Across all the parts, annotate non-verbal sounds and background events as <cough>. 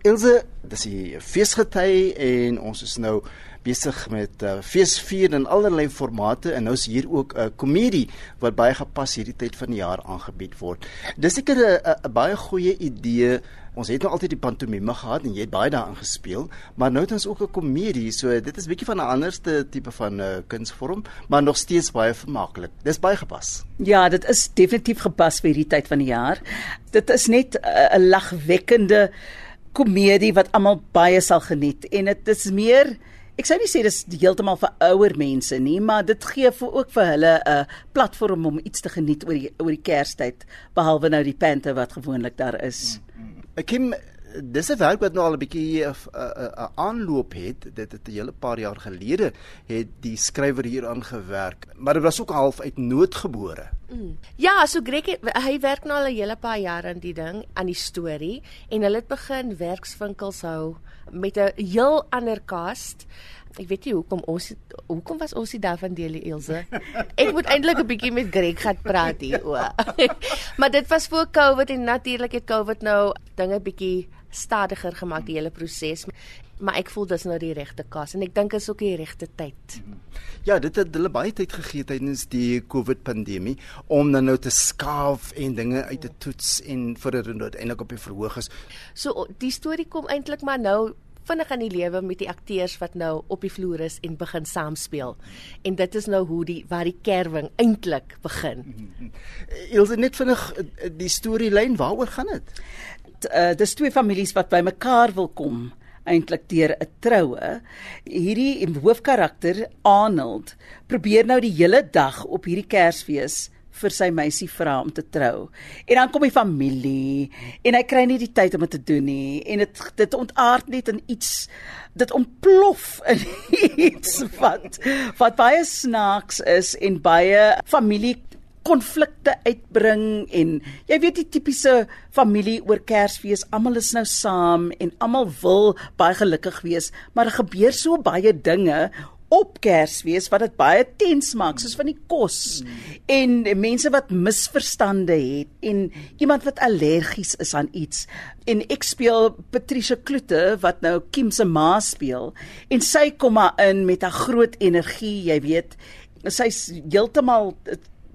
Ilse, dis die feesgety en ons is nou besig met uh, feesvier in allerlei formate en nou is hier ook 'n uh, komedie wat baie gepas hierdie tyd van die jaar aangebied word. Dis seker 'n baie goeie idee. Ons het nou altyd die pantomime gehad en jy het baie daarin gespeel, maar nou het ons ook 'n komedie. So dit is bietjie van 'n anderste tipe van uh, kunsvorm, maar nog steeds baie vermaaklik. Dis baie gepas. Ja, dit is definitief gepas vir hierdie tyd van die jaar. Dit is net 'n uh, lagwekkende komedie wat almal baie sal geniet en dit is meer Ek sou nie sê dis heeltemal vir ouer mense nie, maar dit gee vir ook vir hulle 'n uh, platform om iets te geniet oor die oor die Kerstyd, behalwe nou die pente wat gewoonlik daar is. Ek mm, mm. dis 'n werk wat nou al 'n bietjie 'n uh, uh, aanloop het. Dit het 'n hele paar jaar gelede het die skrywer hier aangewerk, maar dit was ook half uit nood gebore. Mm. Ja, so Greg hy werk nou al 'n hele paar jaar aan die ding, aan die storie en hulle het begin werkswinkels hou met 'n heel ander cast. Ek weet nie hoekom ons hoekom was ons nie daar van Delie Elsje. <laughs> Ek moet eintlik 'n bietjie met Greg gaan praat hier o. <laughs> maar dit was voor Covid en natuurlik het Covid nou dinge bietjie stadiger gemaak die hele proses maar ek voel dis nou die regte kas en ek dink is ook die regte tyd. Ja, dit het hulle baie tyd gegee tydens die COVID pandemie om dan nou te skaaf en dinge uit te toets en vir dit uiteindelik op die verhoog is. So die storie kom eintlik maar nou vinnig aan die lewe met die akteurs wat nou op die vloer is en begin saamspeel. En dit is nou hoe die waar die kerwing eintlik begin. <laughs> Ilse net vinnig die storielyn, waaroor gaan dit? Uh, dis twee families wat bymekaar wil kom eintlik deur 'n troue. Hierdie hoofkarakter Arnold probeer nou die hele dag op hierdie Kersfees vir sy meisie vra om te trou. En dan kom die familie en hy kry nie die tyd om dit te doen nie en dit dit ontaard net in iets dit ontplof in <laughs> iets wat wat baie snaaks is en baie familie konflikte uitbring en jy weet die tipiese familie oor Kersfees, almal is nou saam en almal wil baie gelukkig wees, maar er gebeur so baie dinge op Kersfees wat dit baie tens maak soos van die kos en mense wat misverstande het en iemand wat allergies is aan iets. En ek speel Patricia Kloete wat nou Kim se ma speel en sy kom maar in met 'n groot energie jy weet. Sy's heeltemal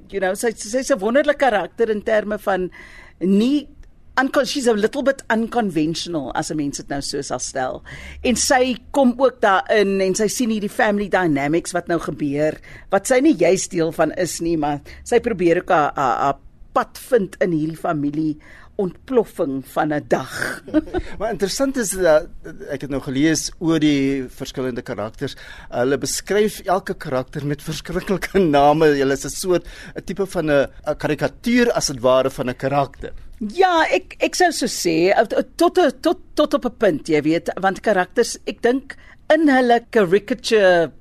you know sy sy's 'n wonderlike karakter in terme van nie she's a little bit unconventional as 'n mens dit nou so sal stel. En sy kom ook daarin en sy sien hierdie family dynamics wat nou gebeur wat sy nie juist deel van is nie, maar sy probeer ook 'n pad vind in hierdie familie ontploffing van 'n dag. <laughs> maar interessant is dat ek het nou gelees oor die verskillende karakters. Hulle beskryf elke karakter met verskriklike <laughs> name. Hulle is 'n soort 'n tipe van 'n karikatuur as dit ware van 'n karakter. Ja, ek ek sou so sê tot tot tot op 'n punt, jy weet, want karakters, ek dink in hulle caricature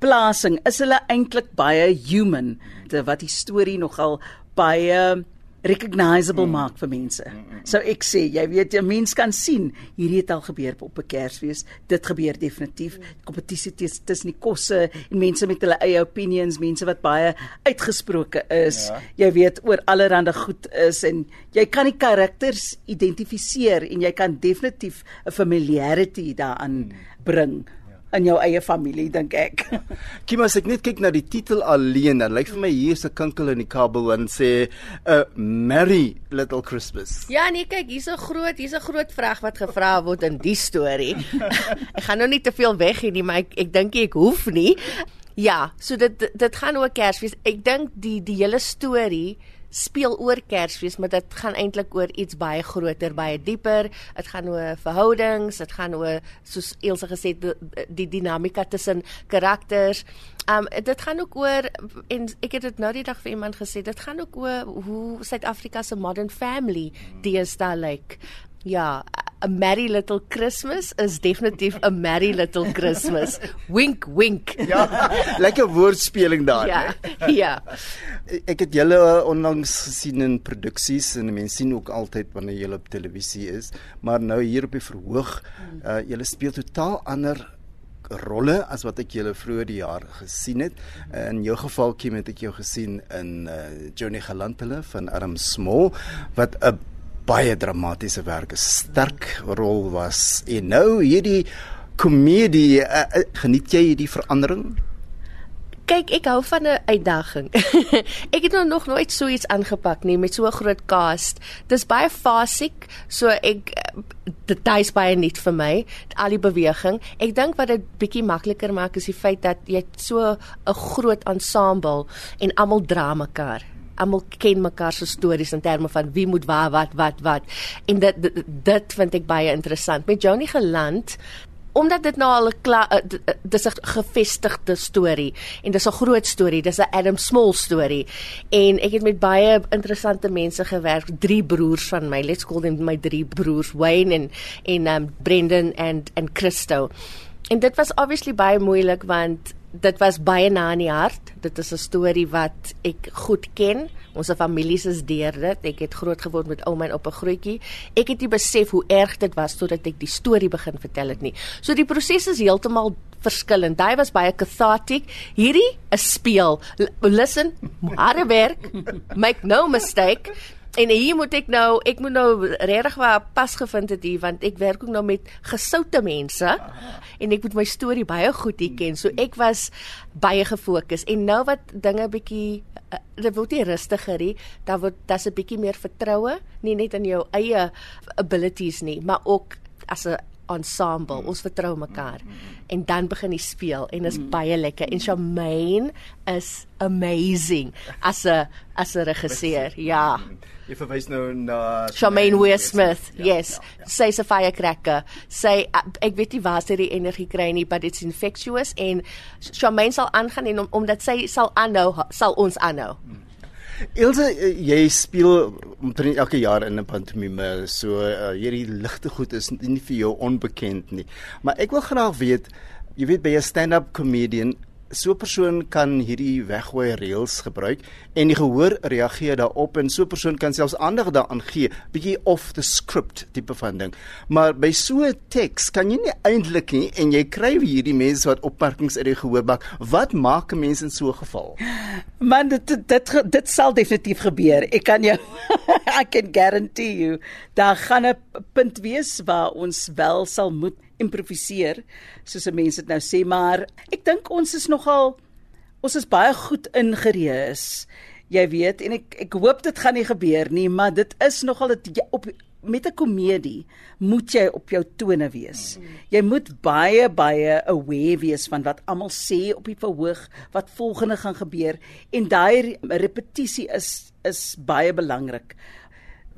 plasing is hulle eintlik baie human, wat die storie nogal baie recognizable mm. maak vir mense. Mm, mm, mm. So ek sê, jy weet, 'n mens kan sien hierdie het al gebeur op 'n Kersfees. Dit gebeur definitief. Mm. Kompetisie tussen die kosse en mense met hulle eie opinions, mense wat baie uitgesproke is. Ja. Jy weet oor allerlei goed is en jy kan die karakters identifiseer en jy kan definitief 'n familiarity daaraan mm. bring in jou eie familie dink ek. <laughs> Kim as ek net kyk na die titel alleen, dan lyk vir my hier's 'n kinkel in die kabel en sê 'n uh, Merry Little Christmas. Ja nee, kyk, hier's 'n groot, hier's 'n groot vraag wat gevra word in die storie. <laughs> ek gaan nou nie te veel weg hier nie, maar ek ek dink ek hoef nie. Ja, so dit dit gaan oor Kersfees. Ek dink die die hele storie speel oor Kersfees, maar dit gaan eintlik oor iets baie groter, baie dieper. Dit gaan oor verhoudings, dit gaan oor soos Elsje gesê die, die dinamika tussen karakters. Um dit gaan ook oor en ek het dit nou die dag vir iemand gesê, dit gaan ook oor hoe Suid-Afrika se modern family deesdae lyk. Like. Ja, a merry little Christmas is definitief a merry little Christmas. wink wink. Ja, lekker woordspeling daar. Ja. He. Ja. Ek het julle onlangs gesien in produksies en mense sien ook altyd wanneer jy op televisie is, maar nou hier op die verhoog, uh, julle speel totaal ander rolle as wat ek julle vroeër die jaar gesien het. In jou geval Kim het ek jou gesien in uh, Johnny Galantele van Adam Small wat 'n baie dramatiese werk, 'n sterk rol was. En nou hierdie komedie, uh, uh, geniet jy hierdie verandering? Kyk, ek hou van 'n uitdaging. <laughs> ek het nog nooit so iets aangepak nie met so 'n groot cast. Dis baie fasiek, so ek dit is baie nuut vir my, al die beweging. Ek dink wat dit bietjie makliker maak is die feit dat jy so 'n groot ensemble en almal dra mekaar almal ken mekaar se stories in terme van wie moet waar wat wat wat en dit dit, dit vind ek baie interessant met Johnny Geland omdat dit nou al 'n uh, dis 'n gevestigde storie en dis 'n groot storie, dis 'n Adam Small storie. En ek het met baie interessante mense gewerk, drie broers van my, let's call them my drie broers, Wayne en en um Brendan en en Christo. En dit was obviously baie moeilik want dit was baie na in die hart. Dit is 'n storie wat ek goed ken. Ons families is deur dit. Ek het groot geword met ouma en oupa grootjie. Ek het nie besef hoe erg dit was totdat ek die storie begin vertel het nie. So die proses is heeltemal verskillend. Daai was baie cathartic. Hierdie is speel. L listen, harde werk. Make no mistake. En hier moet ek nou, ek moet nou regtig waar pas gevind het hier want ek werk ook nou met gesoute mense en ek moet my storie baie goed hier ken. So ek was baie gefokus en nou wat dinge bietjie uh, dit word nie rustiger nie, dan word daar's 'n bietjie meer vertroue, nie net in jou eie abilities nie, maar ook as 'n ensemble. Ons vertrou mekaar. En dan begin die speel en is baie lekker. En Charmaine is amazing as 'n as 'n regisseur. Ja. Jy verwys nou na Charmaine Weir Smith. Ja, yes. Ja, ja. Sy's 'n firecracker. Sy ek weet nie waar sy die energie kry nie, but it's infectious en Charmaine sal aangaan en om, omdat sy sal aanhou, sal ons aanhou. Hmm. Ilse, eh, jy speel omtrent elke jaar in 'n pantomime, so uh, hierdie ligte goed is nie vir jou onbekend nie. Maar ek wil graag weet, jy weet by 'n stand-up comedian, so 'n persoon kan hierdie weggooi reels gebruik en die gehoor reageer daarop en so 'n persoon kan selfs aandag daaraan gee, bietjie off the script tipe van ding. Maar by so 'n teks kan jy nie eintlik nie en jy kry hierdie mense wat opmerkings uit die gehoor maak. Wat maak 'n mens in so 'n geval? Man, dit dit dit, dit sal definitief gebeur. Ek kan jou <laughs> I can guarantee you, daar gaan 'n punt wees waar ons wel sal moet improviseer soos mense dit nou sê maar ek dink ons is nogal ons is baie goed ingereis jy weet en ek ek hoop dit gaan nie gebeur nie maar dit is nogal dit op met 'n komedie moet jy op jou tone wees. Jy moet baie baie aware wees van wat almal sê op die verhoog, wat volgende gaan gebeur en daai repetisie is is baie belangrik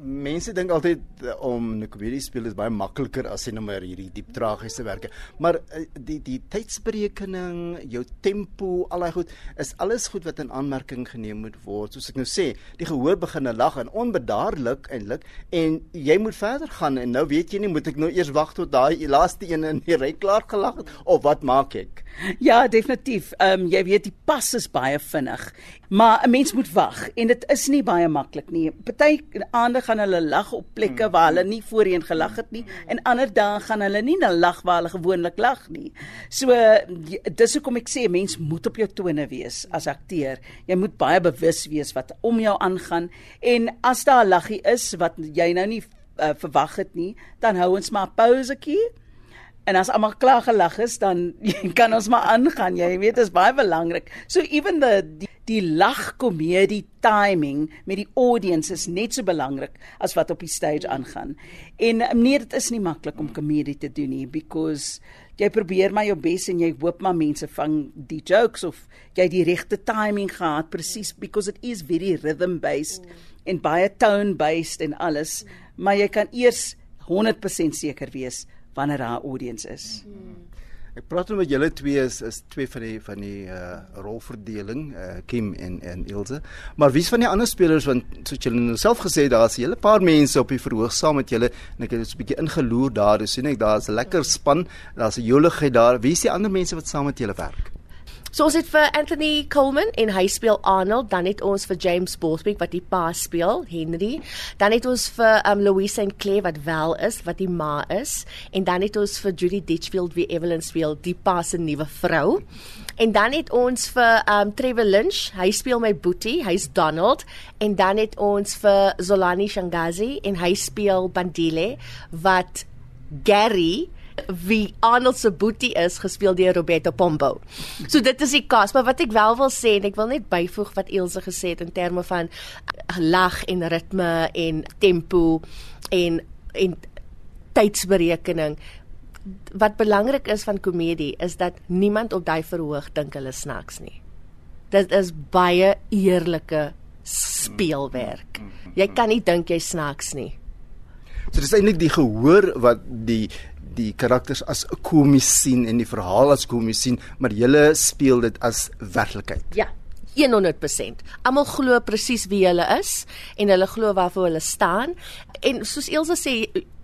mense dink altyd eh, om 'n komedie speel is baie makliker as jy nou maar hierdie diep tragiese werke. Maar eh, die die tydsberekening, jou tempo, al daai goed is alles goed wat in aanmerking geneem moet word. Soos ek nou sê, die gehoor begin lag en onbedaarlik eintlik en jy moet verder gaan en nou weet jy nie moet ek nou eers wag tot daai laaste een in die ry klaar gelag het of wat maak ek? Ja, definitief. Ehm um, jy weet die pas is baie vinnig. Maar 'n mens moet wag en dit is nie baie maklik nie. Party aande gaan hulle lag op plekke waar hulle nie voorheen gelag het nie en ander dae gaan hulle nie na lag waar hulle gewoonlik lag nie. So dis hoekom ek sê 'n mens moet op jou tone wees as akteur. Jy moet baie bewus wees wat om jou aangaan en as daar 'n laggie is wat jy nou nie uh, verwag het nie, dan hou ons maar 'n pausetjie En as almal klaar gelag is, dan <laughs> kan ons maar aangaan. Jy weet, dit is baie belangrik. So even the die, die lagkomedie timing met die audience is net so belangrik as wat op die stage aangaan. En nee, dit is nie maklik om komedie te doen nie because jy probeer maar jou bes en jy hoop maar mense vang die jokes of jy die regte timing gehad presies because it is very rhythm based en baie tone based en alles, maar jy kan eers 100% seker wees wanneer haar audience is. Hmm. Ek praat nou met julle twee is is twee van die van die uh rolverdeling, uh Kim en en Ilse. Maar wie's van die ander spelers want soos julle nou self gesê daar's 'n hele paar mense op die verhoog saam met julle en ek het so 'n bietjie ingeloer daar. Dis sien ek daar's 'n lekker span, daar's 'n joligheid daar. Wie's die ander mense wat saam met julle werk? So ons het vir Anthony Coleman en hy speel Arnold, dan het ons vir James Borthwick wat die pa speel, Henry. Dan het ons vir um Louise St Clair wat wel is, wat die ma is, en dan het ons vir Judy Ditchfield wie Evelyn speel, die pa se nuwe vrou. En dan het ons vir um Trevor Lynch, hy speel my boetie, hy's Donald, en dan het ons vir Zolani Shangazi en hy speel Bandile wat Gary wie Arnold se boetie is gespeel deur Roberto Pombo. So dit is die kas, maar wat ek wel wil sê en ek wil net byvoeg wat Elsje gesê het in terme van uh, lag en ritme en tempo en en tydsberekening. Wat belangrik is van komedie is dat niemand op daai verhoog dink hulle snaaks nie. Dit is baie eerlike speelwerk. Jy kan nie dink jy snaaks nie. So dis eintlik die gehoor wat die die karakters as komies sien en die verhaal as komies sien, maar julle speel dit as werklikheid. Ja. 100%. Almal glo presies wie hulle is en hulle glo waarvoor hulle staan. En soos Elsa sê,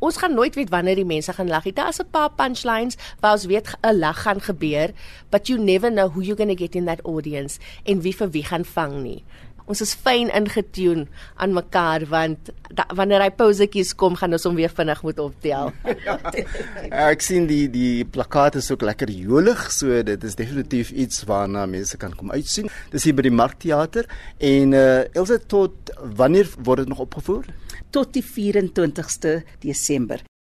ons gaan nooit weet wanneer die mense gaan lag nie. Daar's 'n paar punchlines waar ons weet 'n lag gaan gebeur, but you never know who you're going to get in that audience en wie vir wie gaan vang nie ons is fyn ingetune aan mekaar want da, wanneer hy pausetjies kom gaan ons hom weer vinnig moet optel. <laughs> ja, ek sien die die plakate is ook lekker jolig, so dit is definitief iets waarna mense kan kom uitsien. Dis hier by die Markteater en uh Elsa tot wanneer word dit nog opgevoer? Tot die 24ste Desember.